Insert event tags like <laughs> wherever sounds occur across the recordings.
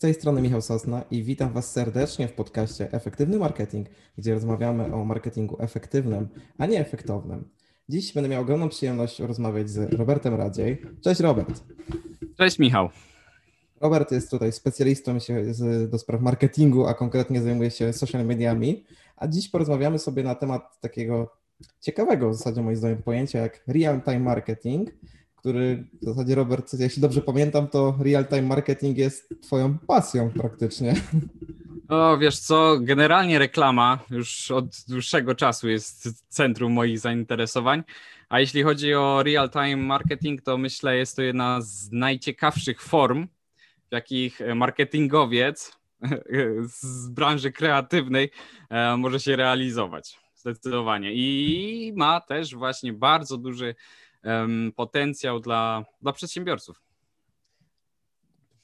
Z tej strony Michał Sosna i witam Was serdecznie w podcaście Efektywny Marketing, gdzie rozmawiamy o marketingu efektywnym, a nie efektownym. Dziś będę miał ogromną przyjemność rozmawiać z Robertem Radziej. Cześć Robert. Cześć Michał. Robert jest tutaj specjalistą do spraw marketingu, a konkretnie zajmuje się social mediami. A dziś porozmawiamy sobie na temat takiego ciekawego w zasadzie moim zdaniem pojęcia jak real-time marketing, który w zasadzie Robert, jeśli dobrze pamiętam, to real-time marketing jest twoją pasją praktycznie. O, wiesz co, generalnie reklama już od dłuższego czasu jest centrum moich zainteresowań, a jeśli chodzi o real-time marketing, to myślę jest to jedna z najciekawszych form, w jakich marketingowiec <laughs> z branży kreatywnej e, może się realizować. Zdecydowanie. I ma też właśnie bardzo duży potencjał dla, dla przedsiębiorców.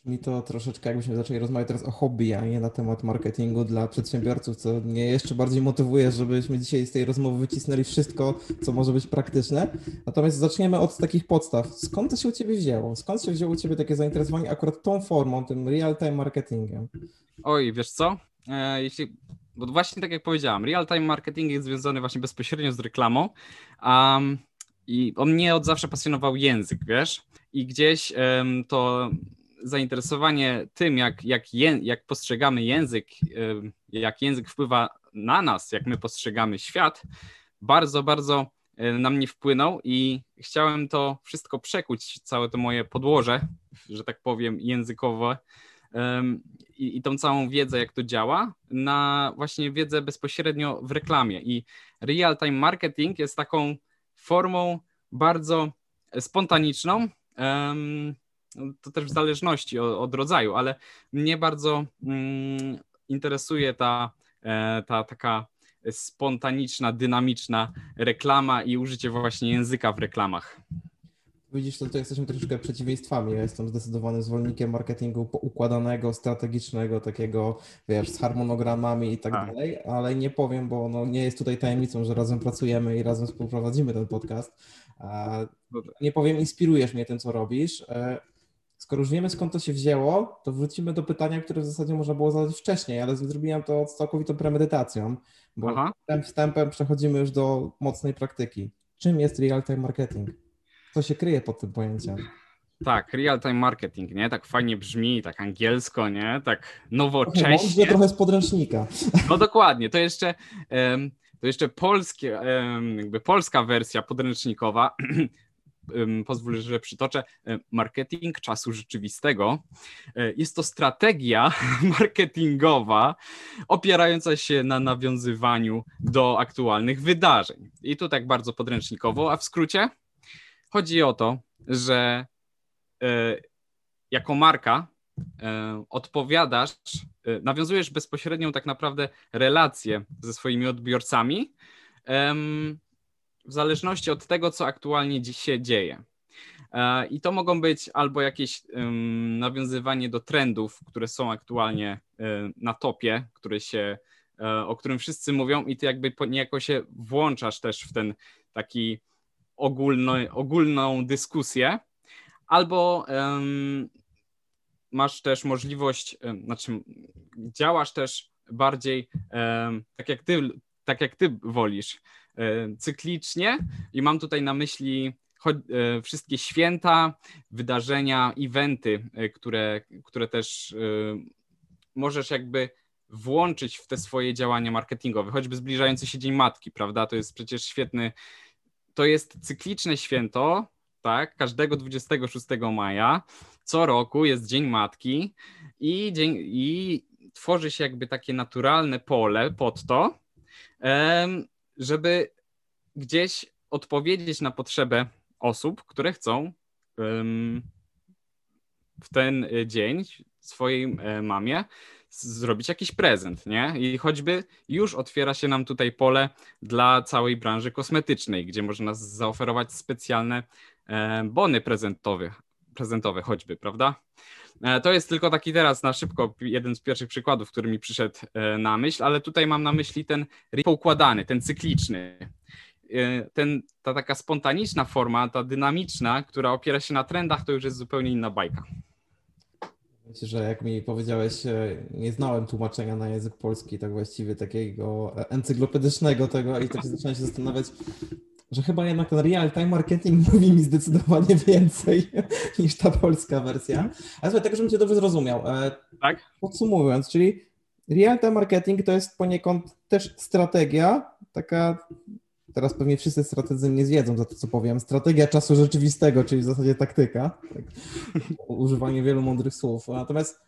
Mi to troszeczkę jakbyśmy zaczęli rozmawiać teraz o hobby, a nie na temat marketingu dla przedsiębiorców, co mnie jeszcze bardziej motywuje, żebyśmy dzisiaj z tej rozmowy wycisnęli wszystko, co może być praktyczne. Natomiast zaczniemy od takich podstaw. Skąd to się u Ciebie wzięło? Skąd się wzięło u Ciebie takie zainteresowanie akurat tą formą, tym real-time marketingiem? Oj, wiesz co? E, jeśli, bo właśnie tak jak powiedziałam, real-time marketing jest związany właśnie bezpośrednio z reklamą. Um, i on mnie od zawsze pasjonował język, wiesz? I gdzieś um, to zainteresowanie tym, jak, jak, je, jak postrzegamy język, um, jak język wpływa na nas, jak my postrzegamy świat, bardzo, bardzo um, na mnie wpłynął i chciałem to wszystko przekuć, całe to moje podłoże, że tak powiem, językowe, i, i tą całą wiedzę, jak to działa, na właśnie wiedzę bezpośrednio w reklamie. I real-time marketing jest taką formą bardzo spontaniczną. To też w zależności od, od rodzaju, ale mnie bardzo mm, interesuje ta, e, ta taka spontaniczna, dynamiczna reklama i użycie właśnie języka w reklamach. Widzisz, to tutaj jesteśmy troszeczkę przeciwieństwami. Ja jestem zdecydowany zwolennikiem marketingu układanego, strategicznego, takiego, wiesz, z harmonogramami i tak, tak, dalej, ale nie powiem, bo no, nie jest tutaj tajemnicą, że razem pracujemy i razem współprowadzimy ten podcast. Nie powiem, inspirujesz mnie tym, co robisz. E, skoro już wiemy, skąd to się wzięło, to wrócimy do pytania, które w zasadzie można było zadać wcześniej, ale zrobiłem to z całkowitą premedytacją, bo Aha. wstępem przechodzimy już do mocnej praktyki. Czym jest real-time marketing? Co się kryje pod tym pojęciem? Tak, real-time marketing, nie? Tak fajnie brzmi, tak angielsko, nie? Tak nowocześnie. Trochę, trochę z podręcznika. No dokładnie, to jeszcze, to jeszcze polskie, jakby polska wersja podręcznikowa, <clears throat> pozwól, że przytoczę, marketing czasu rzeczywistego. E, jest to strategia <laughs> marketingowa opierająca się na nawiązywaniu do aktualnych wydarzeń. I tu tak bardzo podręcznikowo, a w skrócie Chodzi o to, że e, jako marka e, odpowiadasz, e, nawiązujesz bezpośrednią tak naprawdę relację ze swoimi odbiorcami w zależności od tego, co aktualnie dziś się dzieje. I to mogą być albo jakieś nawiązywanie do trendów, które są aktualnie na topie, które się, o którym wszyscy mówią, i ty jakby niejako się włączasz też w ten taki ogólno, ogólną dyskusję, albo um, masz też możliwość, um, znaczy działasz też bardziej um, tak, jak ty, tak jak ty wolisz, cyklicznie. I mam tutaj na myśli e, wszystkie święta, wydarzenia, eventy, e, które, które też e, możesz jakby włączyć w te swoje działania marketingowe, choćby zbliżający się Dzień Matki, prawda? To jest przecież świetny, to jest cykliczne święto, tak, każdego 26 maja, co roku jest Dzień Matki i, dzień, i tworzy się jakby takie naturalne pole pod to, żeby gdzieś odpowiedzieć na potrzebę osób, które chcą w ten dzień swojej e, mamie zrobić jakiś prezent, nie? I choćby już otwiera się nam tutaj pole dla całej branży kosmetycznej, gdzie można zaoferować specjalne e, bony prezentowe, prezentowe choćby, prawda? E, to jest tylko taki teraz na szybko jeden z pierwszych przykładów, który mi przyszedł e, na myśl, ale tutaj mam na myśli ten poukładany, ten cykliczny. Ten, ta taka spontaniczna forma, ta dynamiczna, która opiera się na trendach, to już jest zupełnie inna bajka. Myślę, że jak mi powiedziałeś, e, nie znałem tłumaczenia na język polski, tak właściwie takiego encyklopedycznego tego i tak zacząłem się zastanawiać, że chyba jednak ten real-time marketing <laughs> mówi mi zdecydowanie więcej <laughs> niż ta polska wersja. Ale słuchaj, tak żebym cię dobrze zrozumiał. E, tak? Podsumowując, czyli real-time marketing to jest poniekąd też strategia, taka teraz pewnie wszyscy strategzy nie zwiedzą za to, co powiem. Strategia czasu rzeczywistego, czyli w zasadzie taktyka. Tak. Używanie wielu mądrych słów. Natomiast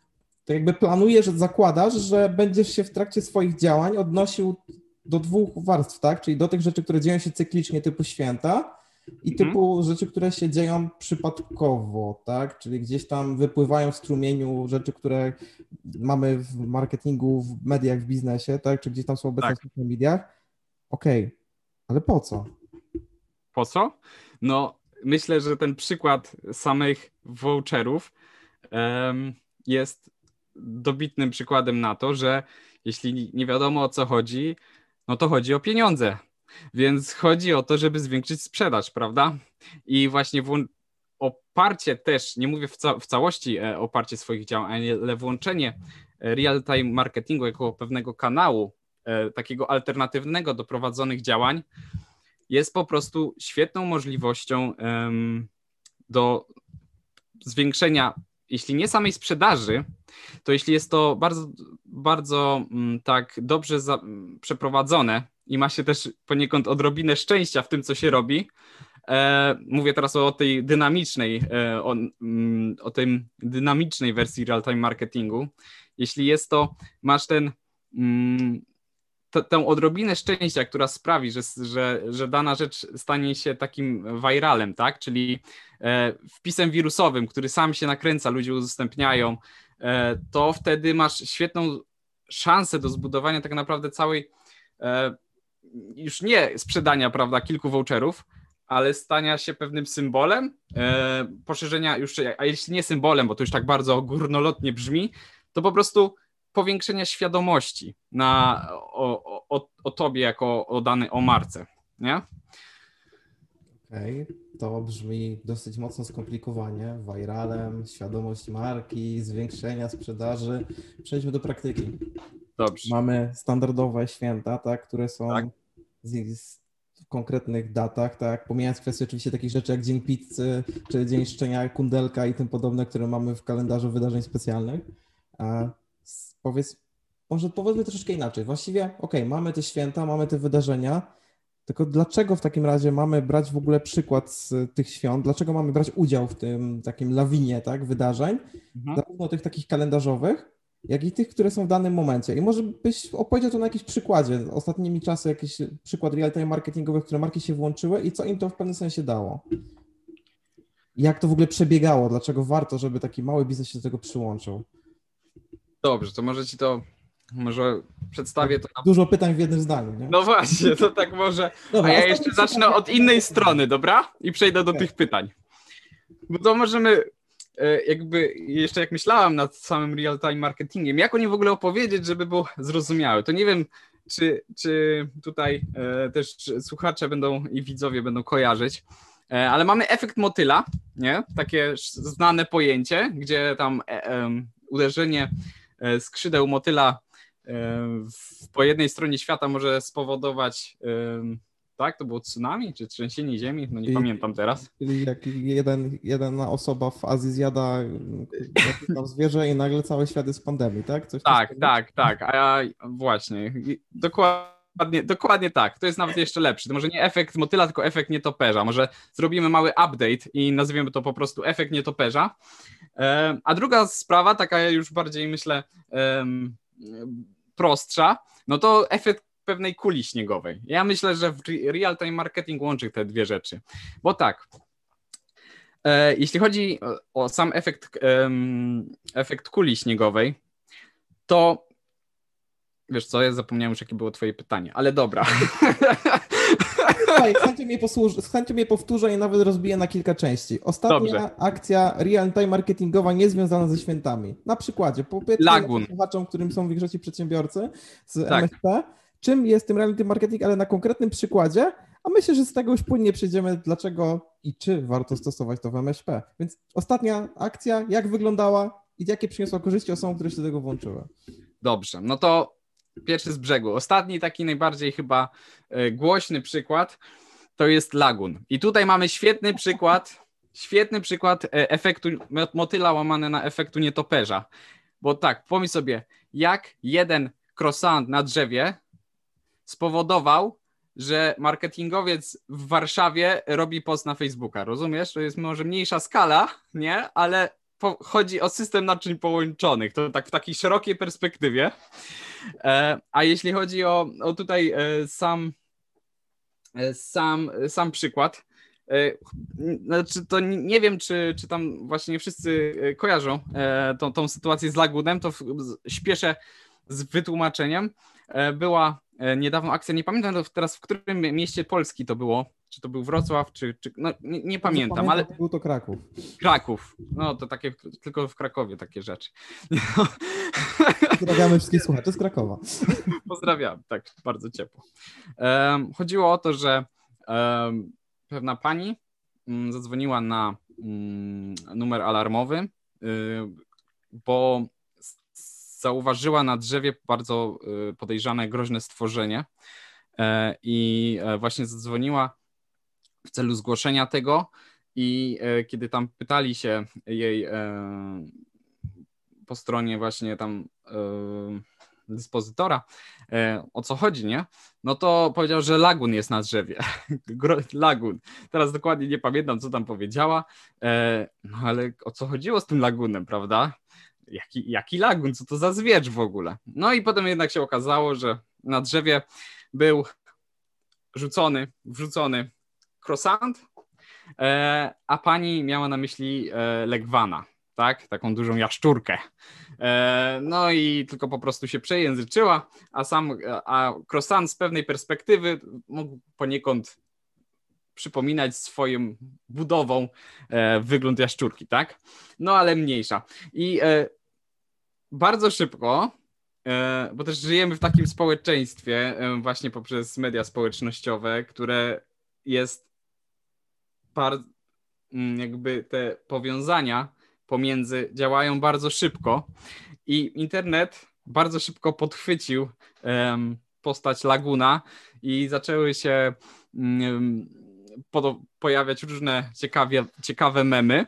to jakby planujesz, zakładasz, że będziesz się w trakcie swoich działań odnosił do dwóch warstw, tak? Czyli do tych rzeczy, które dzieją się cyklicznie, typu święta, i mhm. typu rzeczy, które się dzieją przypadkowo, tak? Czyli gdzieś tam wypływają w strumieniu rzeczy, które mamy w marketingu, w mediach, w biznesie, tak? Czy gdzieś tam są obecne tak. w mediach. Okej, okay. Ale po co? Po co? No, myślę, że ten przykład samych voucherów um, jest dobitnym przykładem na to, że jeśli nie wiadomo o co chodzi, no to chodzi o pieniądze. Więc chodzi o to, żeby zwiększyć sprzedaż, prawda? I właśnie oparcie też, nie mówię w, ca w całości e, oparcie swoich działań, ale włączenie e, real-time marketingu jako pewnego kanału, takiego alternatywnego do prowadzonych działań, jest po prostu świetną możliwością do zwiększenia, jeśli nie samej sprzedaży, to jeśli jest to bardzo, bardzo mm, tak dobrze za, przeprowadzone i ma się też poniekąd odrobinę szczęścia w tym, co się robi, e, mówię teraz o tej dynamicznej, e, o, mm, o tym dynamicznej wersji real-time marketingu, jeśli jest to, masz ten mm, tę odrobinę szczęścia, która sprawi, że, że, że dana rzecz stanie się takim viralem, tak? Czyli e, wpisem wirusowym, który sam się nakręca, ludzie udostępniają, e, to wtedy masz świetną szansę do zbudowania tak naprawdę całej, e, już nie sprzedania, prawda, kilku voucherów, ale stania się pewnym symbolem, e, poszerzenia już, a jeśli nie symbolem, bo to już tak bardzo górnolotnie brzmi, to po prostu powiększenia świadomości na, o, o, o tobie jako o danej, o marce, nie? Okej, okay. to brzmi dosyć mocno skomplikowanie. Viralem, świadomość marki, zwiększenia sprzedaży. Przejdźmy do praktyki. Dobrze. Mamy standardowe święta, tak, które są tak. Z, z w konkretnych datach, tak, pomijając kwestię oczywiście takich rzeczy jak Dzień Pizzy, czy Dzień Szczenia Kundelka i tym podobne, które mamy w kalendarzu wydarzeń specjalnych. A powiedz, może powiedzmy troszeczkę inaczej. Właściwie, okej, okay, mamy te święta, mamy te wydarzenia, tylko dlaczego w takim razie mamy brać w ogóle przykład z tych świąt? Dlaczego mamy brać udział w tym takim lawinie, tak, wydarzeń, mhm. zarówno tych takich kalendarzowych, jak i tych, które są w danym momencie. I może byś opowiedział to na jakimś przykładzie, ostatnimi czasy jakiś przykład real-time marketingowych, które marki się włączyły i co im to w pewnym sensie dało. Jak to w ogóle przebiegało? Dlaczego warto, żeby taki mały biznes się do tego przyłączył? Dobrze, to może ci to, może przedstawię to. Na... Dużo pytań w jednym zdaniu, nie? No właśnie, to tak może. Dobra, A ja jeszcze zacznę od innej strony, dobra? I przejdę do okay. tych pytań. Bo to możemy e, jakby jeszcze jak myślałem nad samym real-time marketingiem, jak o nim w ogóle opowiedzieć, żeby było zrozumiałe, to nie wiem, czy, czy tutaj e, też słuchacze będą i widzowie będą kojarzyć, e, ale mamy efekt motyla, nie? Takie znane pojęcie, gdzie tam uderzenie E, skrzydeł motyla e, po jednej stronie świata może spowodować tak? To było tsunami czy trzęsienie ziemi? No nie I, pamiętam teraz. Jak jeden, jedna osoba w Azji zjada tam zwierzę i nagle cały świat jest pandemii, tak? Coś tak, tak, tak. A ja właśnie, dokładnie, dokładnie tak. To jest nawet jeszcze lepszy. To może nie efekt motyla, tylko efekt nietoperza. Może zrobimy mały update i nazwiemy to po prostu efekt nietoperza. A druga sprawa, taka już bardziej myślę prostsza, no to efekt pewnej kuli śniegowej. Ja myślę, że w real-time marketing łączy te dwie rzeczy. Bo tak, e, jeśli chodzi o sam efekt, efekt kuli śniegowej, to wiesz co, ja zapomniałem już, jakie było twoje pytanie, ale dobra. <laughs> Słuchaj, z chęcią mnie, posłuż, z chęcią mnie powtórzę i nawet rozbiję na kilka części. Ostatnia Dobrze. akcja real-time marketingowa niezwiązana ze świętami. Na przykładzie, powiedzmy słuchaczom, którym są większości przedsiębiorcy z tak. MSP, czym jest tym real-time marketing, ale na konkretnym przykładzie, a myślę, że z tego już płynnie przejdziemy, dlaczego i czy warto stosować to w MSP. Więc ostatnia akcja, jak wyglądała, I jakie przyniosła korzyści osobom, które się do tego włączyły? Dobrze, no to pierwszy z brzegu. Ostatni, taki najbardziej chyba e, głośny przykład to jest lagun. I tutaj mamy świetny przykład, świetny przykład e, efektu motyla łamane na efektu nietoperza. Bo tak, pomyśl sobie, jak jeden croissant na drzewie spowodował, że marketingowiec w Warszawie robi post na Facebooka. Rozumiesz? To jest może mniejsza skala, nie? Ale chodzi o system naczyń połączonych. To tak w takiej szerokiej perspektywie. E, a jeśli chodzi o, o tutaj e, sam, e, sam, sam przykład, znaczy to nie wiem, czy, czy tam właśnie wszyscy e, kojarzą tą, tą sytuację z Lagunem, to śpieszę z wytłumaczeniem. Była niedawno akcja, nie pamiętam teraz w którym mieście Polski to było, czy to był Wrocław, czy, czy no, nie, nie pamiętam, pamiętam, ale... Był to Kraków. Kraków, no to takie, tylko w Krakowie takie rzeczy. <laughs> Pozdrawiamy wszystkich słuchaczy z Krakowa. <laughs> Pozdrawiam, tak, bardzo ciepło. Um, chodziło o to, że um, pewna pani um, zadzwoniła na mm, numer alarmowy, y, bo zauważyła na drzewie bardzo y, podejrzane, groźne stworzenie e, i e, właśnie zadzwoniła w celu zgłoszenia tego i e, kiedy tam pytali się jej po stronie właśnie tam dyspozytora, o co chodzi, nie? No to powiedział, że lagun jest na drzewie. <laughs> lagun. Teraz dokładnie nie pamiętam, co tam powiedziała, no ale o co chodziło z tym lagunem, prawda? jaki, jaki lagun, co to za zwierz w ogóle. No i potem jednak się okazało, że na drzewie był rzucony, wrzucony croissant, e, a pani miała na myśli e, legwana, tak? Taką dużą jaszczurkę. E, no i tylko po prostu się przejęzyczyła, a sam, a croissant z pewnej perspektywy mógł poniekąd przypominać swoją budową wygląd jaszczurki, tak? No ale mniejsza. I bardzo szybko, bo też żyjemy w takim społeczeństwie, właśnie poprzez media społecznościowe, które jest bardzo, mm, jakby te powiązania pomiędzy działają bardzo szybko i internet bardzo szybko podchwycił postać Laguna i zaczęły się mm, pojawiać różne ciekawie, ciekawe memy.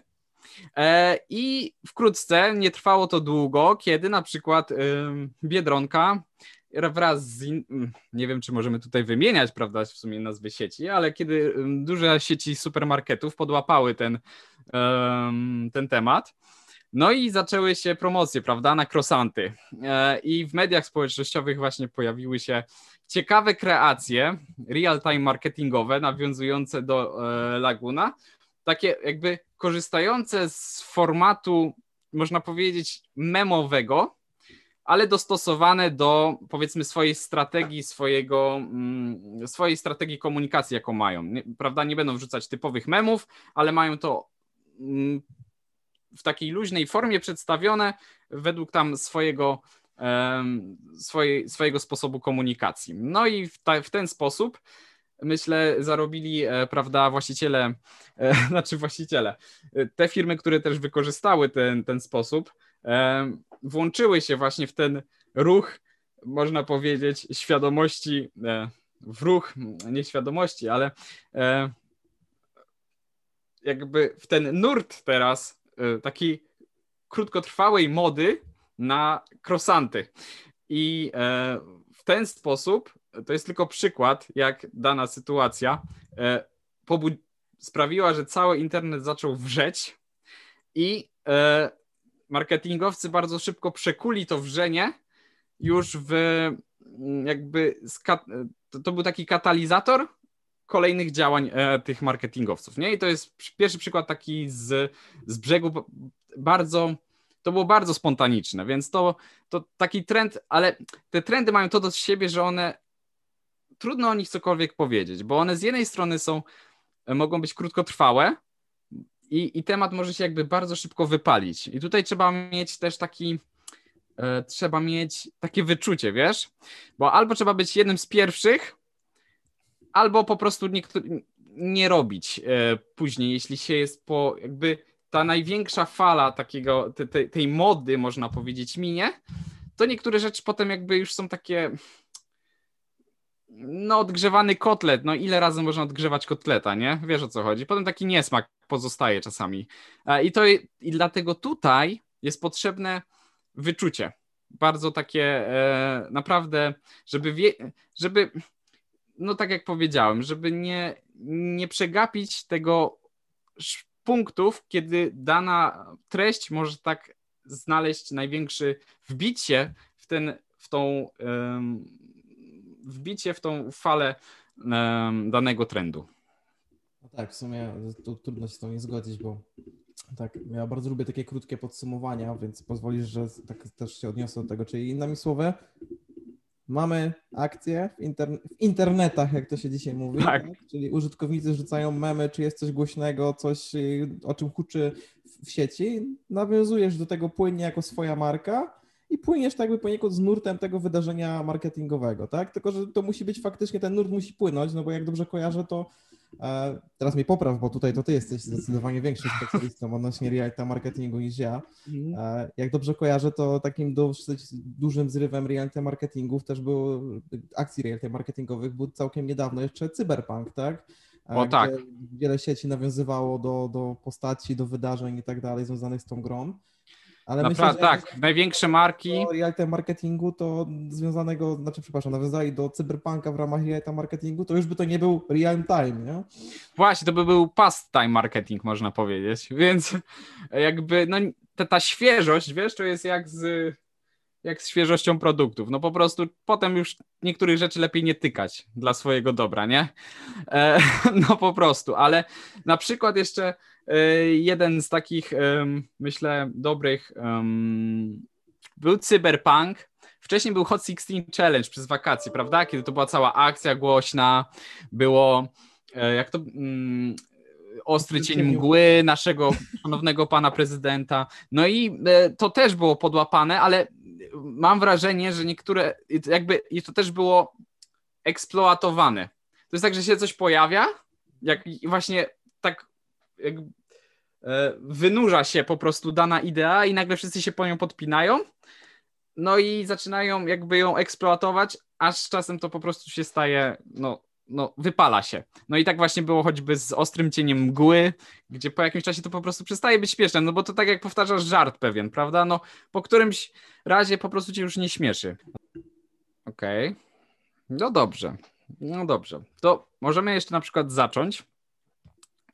E, I wkrótce, nie trwało to długo, kiedy na przykład Biedronka wraz z, in... Mm, nie wiem czy możemy tutaj wymieniać, prawda, w sumie nazwy sieci, ale kiedy duże sieci supermarketów podłapały ten, ten temat, no i zaczęły się promocje, prawda, na krosanty. E, I w mediach społecznościowych właśnie pojawiły się ciekawe kreacje real-time marketingowe nawiązujące do e, Laguna, takie jakby korzystające z formatu, można powiedzieć, memowego, ale dostosowane do powiedzmy swojej strategii, swojego, mm, swojej strategii komunikacji, jaką mają. Prawda? Nie będą wrzucać typowych memów, ale mają to mm, w takiej luźnej formie przedstawione według tam swojego, swojej, swojego sposobu komunikacji. No i w, w ten sposób myślę, zarobili, e, prawda, właściciele, e, <laughs> znaczy właściciele, e, te firmy, które też wykorzystały ten, ten sposób, włączyły się właśnie w ten ruch, można powiedzieć, świadomości, w ruch nieświadomości, ale jakby w ten nurt teraz takiej krótkotrwałej mody na krosanty. I w ten sposób to jest tylko przykład, jak dana sytuacja e, sprawiła, że cały internet zaczął wrzeć i e, marketingowcy bardzo szybko przekuli to wrzenie już w mm, jakby to, to był taki katalizator kolejnych działań e, tych marketingowców. Nie? I to jest pierwszy przykład taki z, z brzegu bardzo to było bardzo spontaniczne, więc to, to taki trend, ale te trendy mają to do siebie, że one trudno o nich cokolwiek powiedzieć, bo one z jednej strony są, e, mogą być krótkotrwałe i, i temat może się jakby bardzo szybko wypalić. I tutaj trzeba mieć też taki, e, trzeba mieć takie wyczucie, wiesz? Bo albo trzeba być jednym z pierwszych, albo po prostu nie robić e, później, jeśli się jest po jakby ta największa fala takiego, te, te, tej mody, można powiedzieć, minie, to niektóre rzeczy potem jakby już są takie no odgrzewany kotlet, no ile razy można odgrzewać kotleta, nie? Wiesz o co chodzi. Potem taki niesmak pozostaje czasami. E, I to i dlatego tutaj jest potrzebne wyczucie. Bardzo takie e, naprawdę, żeby wie, żeby no tak jak powiedziałem, żeby nie, nie przegapić tego punktów, kiedy dana treść może tak znaleźć największy wbicie w ten, w tą wbicie w tą falę danego trendu. No tak, w sumie to trudno się z tą nie zgodzić, bo tak, ja bardzo lubię takie krótkie podsumowania, więc pozwolisz, że tak też się odniosę do tego. Czyli innymi słowy, mamy akcje w, interne w internetach, jak to się dzisiaj mówi, tak. Tak? czyli użytkownicy rzucają memy, czy jest coś głośnego, coś o czym huczy w sieci, nawiązujesz do tego płynnie jako swoja marka i płyniesz tak jakby poniekąd z nurtem tego wydarzenia marketingowego, tak? Tylko, że to musi być faktycznie, ten nurt musi płynąć, no bo jak dobrze kojarzę, to e, teraz mnie popraw, bo tutaj to ty jesteś zdecydowanie większym <laughs> specjalistą odnośnie reality marketingu niż ja. Mhm. E, jak dobrze kojarzę, to takim dosyć dużym zrywem reality marketingów też było, akcji reality marketingowych był całkiem niedawno jeszcze cyberpunk, tak? E, o tak. Wiele sieci nawiązywało do, do postaci, do wydarzeń i tak dalej związanych z tą grą. Ale myślę, tak, największe marki. Reality marketingu to związanego, znaczy przepraszam, nawiązali do cyberpunka w ramach reality marketingu, to już by to nie był real time, nie? Właśnie, to by był past time marketing, można powiedzieć. Więc jakby, no ta, ta świeżość, wiesz, to jest jak z jak z świeżością produktów. No po prostu potem już niektórych rzeczy lepiej nie tykać dla swojego dobra, nie? E, <laughs> no po prostu, ale na przykład jeszcze jeden z takich, e, myślę, dobrych był Cyberpunk. Wcześniej był Hot 16 Challenge przez wakacje, prawda? Kiedy to była cała akcja głośna, było jak to. Mm, ostry cień mgły naszego szanownego pana prezydenta. No i to też było podłapane, ale mam wrażenie, że niektóre, jakby i to też było eksploatowane. To jest tak, że się coś pojawia, jak właśnie tak jak, wynurza się po prostu dana idea i nagle wszyscy się po nią podpinają, no i zaczynają jakby ją eksploatować, aż czasem to po prostu się staje, no no, wypala się. No i tak właśnie było choćby z ostrym cieniem mgły, gdzie po jakimś czasie to po prostu przestaje być śmieszne, no bo to tak jak powtarzasz żart pewien, prawda? No po którymś razie po prostu cię już nie śmieszy. Okej. Okay. No dobrze. No dobrze. To możemy jeszcze na przykład zacząć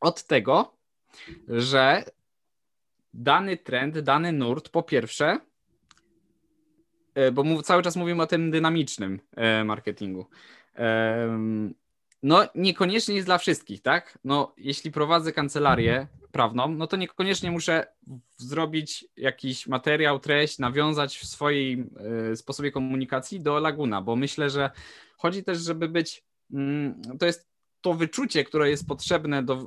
od tego, że dany trend, dany nurt po pierwsze, e, bo cały czas mówimy o tym dynamicznym e, marketingu no niekoniecznie jest dla wszystkich, tak? No jeśli prowadzę kancelarię prawną, no to niekoniecznie muszę zrobić jakiś materiał, treść, nawiązać w swojej y, sposobie komunikacji do Laguna, bo myślę, że chodzi też, żeby być, y, to jest to wyczucie, które jest potrzebne do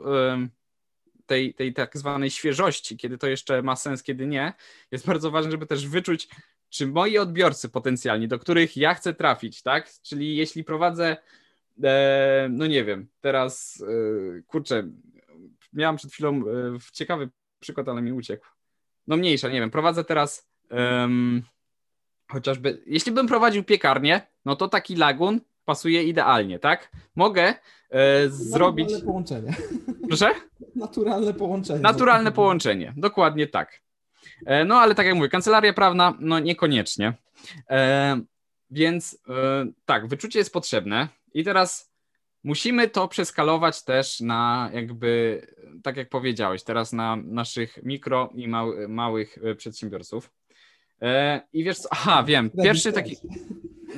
tej, tej tak zwanej świeżości, kiedy to jeszcze ma sens, kiedy nie, jest bardzo ważne, żeby też wyczuć, czy moi odbiorcy potencjalni, do których ja chcę trafić, tak? Czyli jeśli prowadzę E, no nie wiem, teraz e, kurczę, miałam przed chwilą e, ciekawy przykład, ale mi uciekł. No mniejsza, nie wiem, prowadzę teraz chociażby, jeśli bym prowadził piekarnię, no to taki lagun pasuje idealnie, tak? Mogę e, zrobić... Naturalne połączenie. Proszę? Naturalne połączenie. Naturalne połączenie, dokładnie tak. E, no ale tak jak mówię, kancelaria prawna, no niekoniecznie. E, więc tak, wyczucie jest potrzebne. I teraz musimy to przeskalować też na jakby, tak jak powiedziałeś, teraz na naszych mikro i mały, małych e, przedsiębiorców. E, I wiesz co, aha, wiem, pierwszy taki,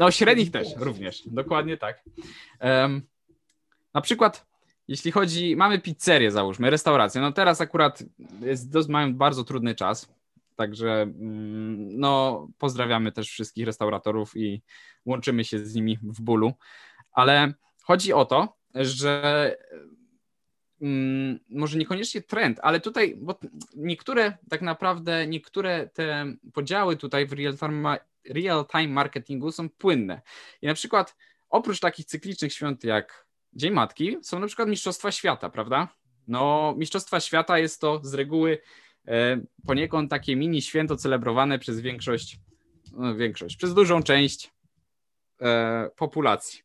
no średnich też również, dokładnie tak. Na przykład, jeśli chodzi, mamy pizzerię załóżmy, restaurację, no teraz akurat jest, mają bardzo trudny czas, Także mm, no, pozdrawiamy też wszystkich restauratorów i łączymy się z nimi w bólu. Ale chodzi o to, że mm, może niekoniecznie trend, ale tutaj, bo niektóre tak naprawdę, niektóre te podziały tutaj w real-time real time marketingu są płynne. I na przykład oprócz takich cyklicznych świąt jak Dzień Matki są na przykład Mistrzostwa Świata, prawda? No, Mistrzostwa Świata jest to z reguły e, poniekąd takie mini święto celebrowane przez większość, no, większość, przez dużą część e, populacji.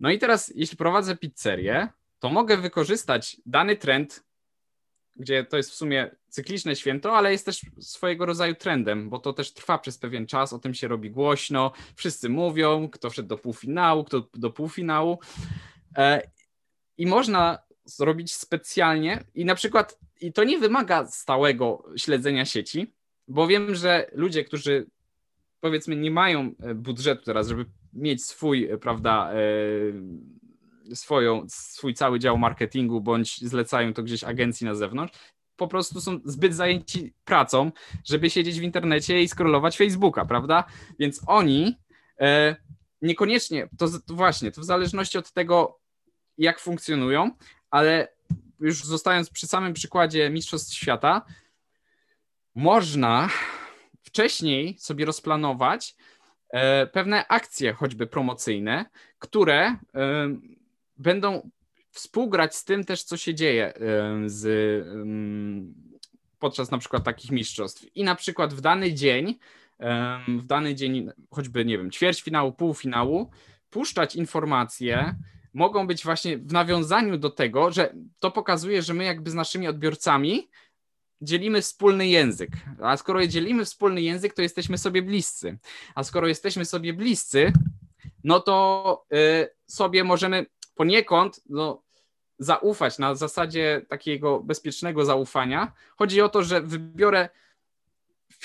No i teraz, jeśli prowadzę pizzerię, to mogę wykorzystać dany trend, gdzie to jest w sumie cykliczne święto, ale jest też swojego rodzaju trendem, bo to też trwa przez pewien czas, o tym się robi głośno, wszyscy mówią, kto wszedł do półfinału, kto do półfinału. E, I można zrobić specjalnie i na przykład, i to nie wymaga stałego śledzenia sieci, bo wiem, że ludzie, którzy powiedzmy nie mają e, budżetu teraz, żeby mieć swój, e, prawda, swoją, swój cały dział marketingu, bądź zlecają to gdzieś agencji na zewnątrz, po prostu są zbyt zajęci pracą, żeby siedzieć w internecie i scrollować Facebooka, prawda? Więc oni e, niekoniecznie, to, to właśnie, to w zależności od tego, jak funkcjonują, ale już zostając przy samym przykładzie Mistrzostw Świata, można wcześniej sobie rozplanować e, pewne akcje, choćby promocyjne, które e, będą współgrać z tym też, co się dzieje z, podczas na przykład takich mistrzostw. I na przykład w dany dzień, w dany dzień, choćby, nie wiem, ćwierćfinału, półfinału, puszczać informacje, mogą być właśnie w nawiązaniu do tego, że to pokazuje, że my jakby z naszymi odbiorcami dzielimy wspólny język. A skoro dzielimy wspólny język, to jesteśmy sobie bliscy. A skoro jesteśmy sobie bliscy, no to y, sobie możemy poniekąd no, zaufać na zasadzie takiego bezpiecznego zaufania. Chodzi o to, że wybiorę,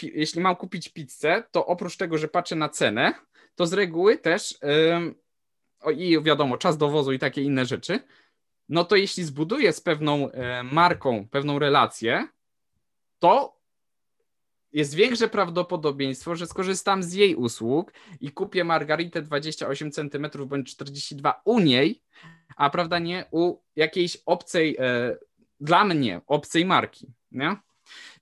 jeśli mam kupić pizzę, to oprócz tego, że patrzę na cenę, to z reguły też yy, i wiadomo, czas dowozu i takie inne rzeczy, no to jeśli zbuduję z pewną yy, marką pewną relację, to jest większe prawdopodobieństwo, że skorzystam z jej usług i kupię margaritę 28 cm bądź 42 u niej, a prawda nie u jakiejś obcej, e, dla mnie obcej marki. Nie?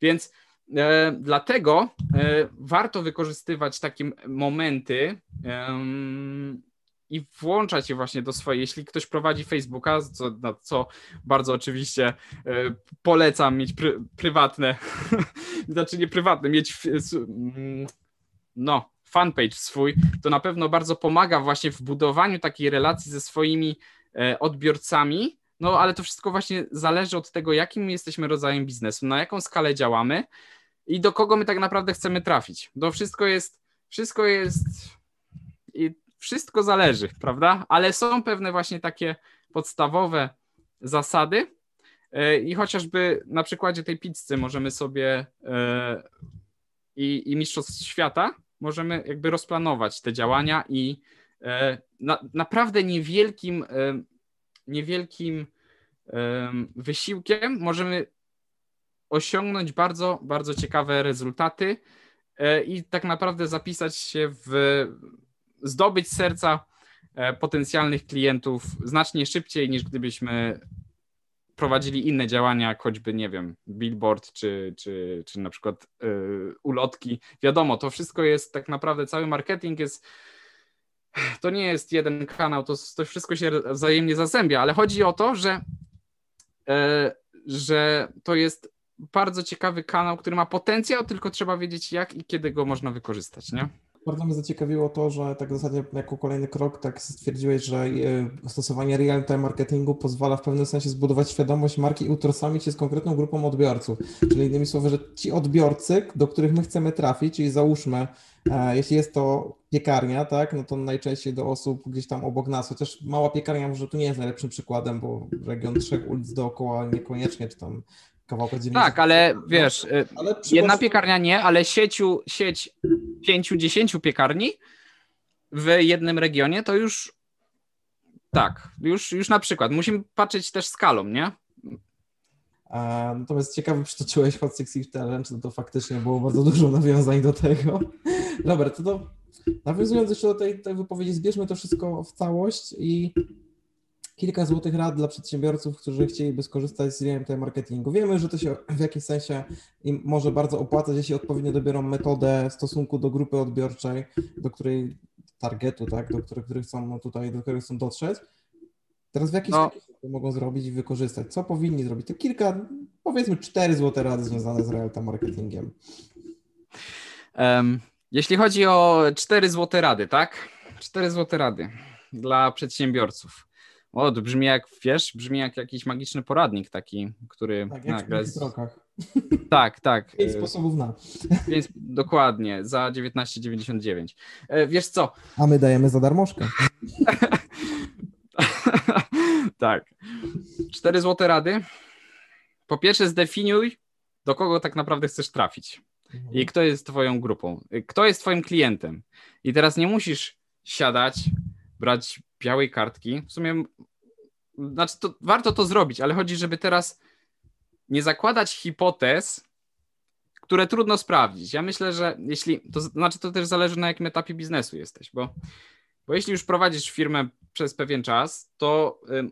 Więc e, dlatego e, warto wykorzystywać takie momenty i włączać je właśnie do swojej, jeśli ktoś prowadzi Facebooka, co, co bardzo oczywiście e, polecam mieć pry, prywatne, <laughs> znaczy nie prywatne, mieć mm, no, fanpage swój, to na pewno bardzo pomaga właśnie w budowaniu takiej relacji ze swoimi e, odbiorcami, no ale to wszystko właśnie zależy od tego, jakim jesteśmy rodzajem biznesu, na jaką skalę działamy i do kogo my tak naprawdę chcemy trafić. To wszystko jest, wszystko jest wszystko zależy, prawda? Ale są pewne właśnie takie podstawowe zasady e, i chociażby na przykładzie tej pizzy możemy sobie e, i, i Mistrzostw Świata możemy jakby rozplanować te działania i e, na, naprawdę niewielkim, niewielkim wysiłkiem możemy osiągnąć bardzo, bardzo ciekawe rezultaty i tak naprawdę zapisać się w zdobyć serca e, potencjalnych klientów znacznie szybciej niż gdybyśmy prowadzili inne działania, choćby, nie wiem, billboard czy, czy, czy na przykład yy, ulotki. Wiadomo, to wszystko jest tak naprawdę, cały marketing jest, to nie jest jeden kanał, to, to wszystko się wzajemnie zazębia, ale chodzi o to, że, yy, że to jest bardzo ciekawy kanał, który ma potencjał, tylko trzeba wiedzieć jak i kiedy go można wykorzystać, nie? Bardzo mnie zaciekawiło to, że tak w zasadzie jako kolejny krok tak stwierdziłeś, że e, stosowanie real-time marketingu pozwala w pewnym sensie zbudować świadomość marki i utożsamić się z konkretną grupą odbiorców. Czyli innymi słowy, że ci odbiorcy, do których my chcemy trafić, czyli załóżmy, e, jeśli jest to piekarnia, tak, no to najczęściej do osób gdzieś tam obok nas, chociaż mała piekarnia może tu nie jest najlepszym przykładem, bo region trzech ulic dookoła niekoniecznie, czy tam kawałka dzielnicy. Tak, ale wiesz, y, ale jedna piekarnia nie, ale sieciu, sieć pięciu, dziesięciu piekarni w jednym regionie to już tak, już, już na przykład. Musimy patrzeć też skalą, nie? A, natomiast ciekawy przytoczyłeś Hot 60 Challenge, to, to faktycznie było bardzo dużo nawiązań do tego. <laughs> Dobra, to, to nawiązując jeszcze do tej, tej wypowiedzi, zbierzmy to wszystko w całość i kilka złotych rad dla przedsiębiorców, którzy chcieliby skorzystać z real-time marketingu. Wiemy, że to się w jakimś sensie im może bardzo opłacać, jeśli odpowiednio dobiorą metodę w stosunku do grupy odbiorczej, do której targetu, tak, do których, których chcą no tutaj, do których chcą dotrzeć. Teraz w jaki, no. sposób, to mogą zrobić i wykorzystać. Co powinni zrobić? To kilka, powiedzmy cztery złote rady związane z realta marketingiem. Um, jeśli chodzi o cztery złote rady, tak? Cztery złote rady dla przedsiębiorców. O, to brzmi jak, wiesz, brzmi jak jakiś magiczny poradnik taki, który tak, jak nagle... Krokach. Tak, tak. <laughs> Pięć sposobów na. Więc dokładnie, za 19,99. E, wiesz co? A my dajemy za darmożkę. <laughs> tak. Cztery złote rady. Po pierwsze zdefiniuj, do kogo tak naprawdę chcesz trafić. Mhm. I kto jest twoją grupą. Kto jest twoim klientem. I teraz nie musisz siadać, brać białej kartki. W sumie, znaczy to, warto to zrobić, ale chodzi, żeby teraz nie zakładać hipotez, które trudno sprawdzić. Ja myślę, że jeśli, to znaczy to też zależy na jakim etapie biznesu jesteś, bo, bo jeśli już prowadzisz firmę przez pewien czas, to y,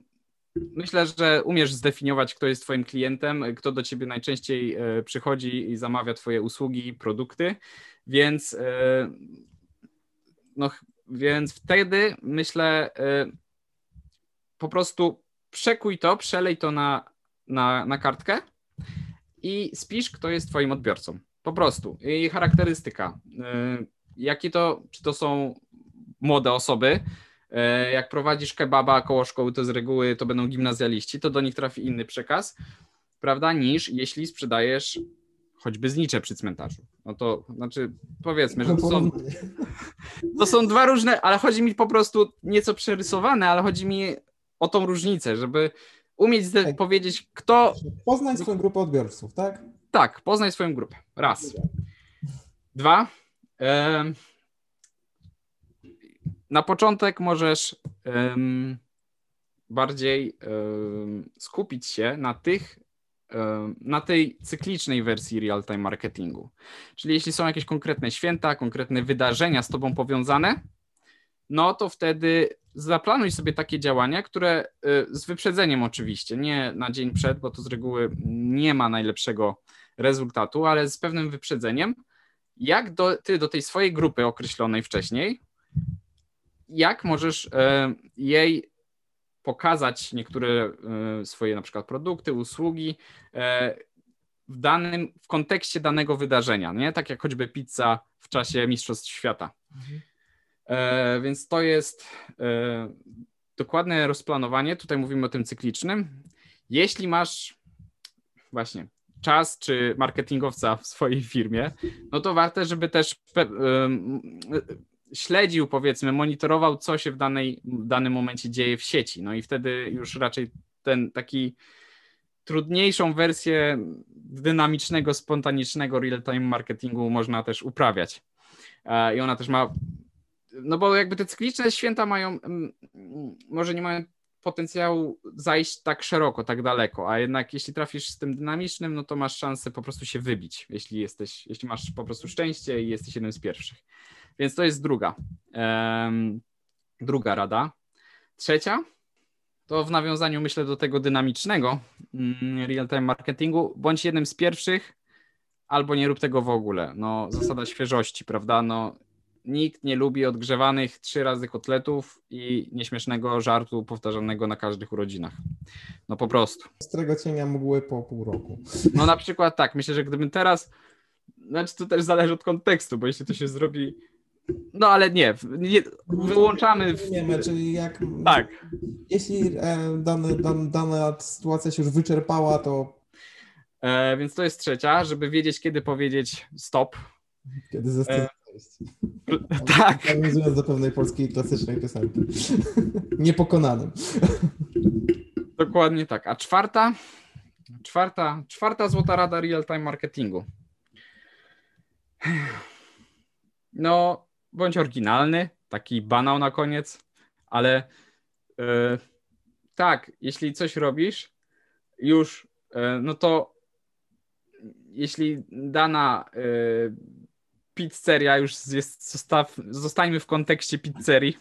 myślę, że umiesz zdefiniować, kto jest twoim klientem, kto do ciebie najczęściej y, przychodzi i zamawia twoje usługi, produkty, więc y, no, więc wtedy myślę, y, po prostu przekuj to, przelej to na, na, na kartkę i spisz, kto jest Twoim odbiorcą. Po prostu. I charakterystyka. Y, jakie to, czy to są młode osoby, y, jak prowadzisz kebaba koło szkoły, to z reguły to będą gimnazjaliści, to do nich trafi inny przekaz, prawda, niż jeśli sprzedajesz choćby znicze przy cmentarzu. No to znaczy, powiedzmy, że to są, to są dwa różne, ale chodzi mi po prostu nieco przerysowane, ale chodzi mi o tą różnicę, żeby umieć tak. powiedzieć, kto. Poznać swoją grupę odbiorców, tak? Tak, poznaj swoją grupę. Raz. Dwa. Na początek możesz bardziej skupić się na tych na tej cyklicznej wersji real-time marketingu. Czyli jeśli są jakieś konkretne święta, konkretne wydarzenia z Tobą powiązane, no to wtedy zaplanuj sobie takie działania, które y, z wyprzedzeniem oczywiście, nie na dzień przed, bo to z reguły nie ma najlepszego rezultatu, ale z pewnym wyprzedzeniem, jak do, ty do tej swojej grupy określonej wcześniej, jak możesz jej pokazać niektóre e, swoje na przykład produkty, usługi e, w danym, w kontekście danego wydarzenia, nie? Tak jak choćby pizza w czasie Mistrzostw Świata. Mhm. E, więc to jest dokładne rozplanowanie. Tutaj mówimy o tym cyklicznym. Jeśli masz właśnie czas czy marketingowca w swojej firmie, no to warto, żeby też śledził, powiedzmy, monitorował, co się w, danej, w danym momencie dzieje w sieci. No i wtedy już raczej ten taki trudniejszą wersję dynamicznego, spontanicznego real-time marketingu można też uprawiać. E, I ona też ma, no bo jakby te cykliczne święta mają, mm, może nie mają potencjału zajść tak szeroko, tak daleko, a jednak jeśli trafisz z tym dynamicznym, no to masz szansę po prostu się wybić, jeśli jesteś, jeśli masz po prostu szczęście i jesteś jednym z pierwszych. Więc to jest druga. Um, druga rada. Trzecia to w nawiązaniu, myślę, do tego dynamicznego mm, real-time marketingu, bądź jednym z pierwszych, albo nie rób tego w ogóle. No, zasada świeżości, prawda? No, nikt nie lubi odgrzewanych trzy razy kotletów i nieśmiesznego żartu powtarzanego na każdych urodzinach. No po prostu. Ostrego cienia mgły po pół roku. No na przykład tak, myślę, że gdybym teraz, znaczy to też zależy od kontekstu, bo jeśli to się zrobi no ale nie, nie wyłączamy. W... Wiemy, czyli jak. Tak. Jeśli e, dan, dana sytuacja się już wyczerpała, to. E, więc to jest trzecia, żeby wiedzieć, kiedy powiedzieć stop. Kiedy zastanowić. E, <laughs> tak. Nawiązując do pewnej polskiej klasycznej piosenki. <laughs> Niepokonanym. Dokładnie tak. A czwarta, czwarta, czwarta złota rada real-time marketingu. No, bądź oryginalny, taki banał na koniec, ale yy, tak, jeśli coś robisz już, yy, no to jeśli dana yy, pizzeria już jest, zostaw, zostańmy w kontekście pizzerii,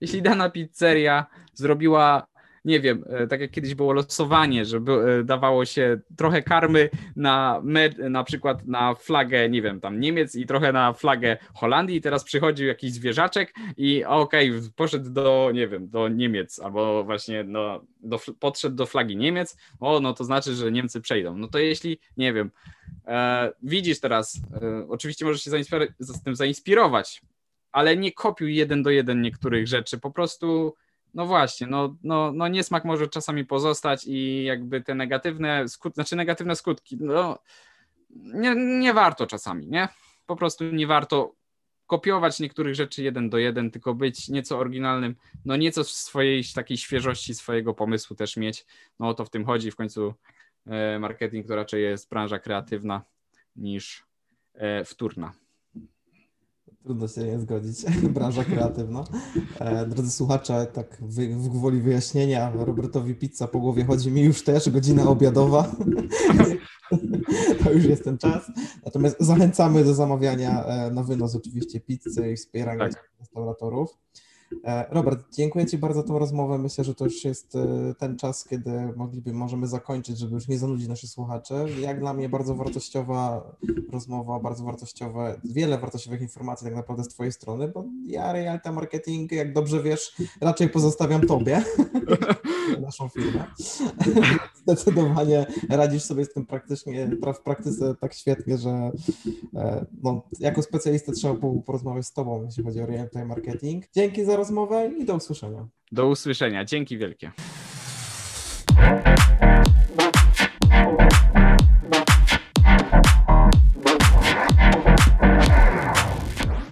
jeśli dana pizzeria zrobiła nie wiem, e, tak jak kiedyś było losowanie, że by, dawało się trochę karmy na, na przykład na flagę, nie wiem, tam Niemiec i trochę na flagę Holandii. I teraz przychodził jakiś zwierzaczek i okej, okay, poszedł do, nie wiem, do Niemiec albo właśnie no, do, podszedł do flagi Niemiec, o, no to znaczy, że Niemcy przejdą. No to jeśli, nie wiem, e, widzisz teraz, e, oczywiście możesz się z tym zainspirować, ale nie kopiuj jeden do jeden niektórych rzeczy, po prostu no właśnie, no, no, no niesmak może czasami pozostać i jakby te negatywne skutki, znaczy negatywne skutki, no nie, nie warto czasami, nie? Po prostu nie warto kopiować niektórych rzeczy jeden do jeden, tylko być nieco oryginalnym, no nieco swojej takiej świeżości swojego pomysłu też mieć. No o to w tym chodzi w końcu e, marketing to raczej jest branża kreatywna niż e, wtórna. Trudno się nie zgodzić. <laughs> Branża kreatywna. E, drodzy słuchacze, tak w gwoli wyjaśnienia, Robertowi pizza po głowie chodzi mi już też, godzina obiadowa. <laughs> to już jest ten czas. Natomiast zachęcamy do zamawiania e, na wynos oczywiście pizzy i wspierania tak. restauratorów. E, Robert, dziękuję Ci bardzo za tą rozmowę. Myślę, że to już jest e, ten czas, kiedy mogliby, możemy zakończyć, żeby już nie zanudzić naszych słuchaczy. Jak dla mnie bardzo wartościowa rozmowa, bardzo wartościowe, wiele wartościowych informacji tak naprawdę z Twojej strony, bo ja realta marketing, jak dobrze wiesz, raczej pozostawiam Tobie, <laughs> naszą firmę. <laughs> Zdecydowanie radzisz sobie z tym praktycznie, w praktyce tak świetnie, że e, no, jako specjalista trzeba porozmawiać z Tobą, jeśli chodzi o real time marketing. Dzięki za rozmowę i do usłyszenia. Do usłyszenia. Dzięki wielkie.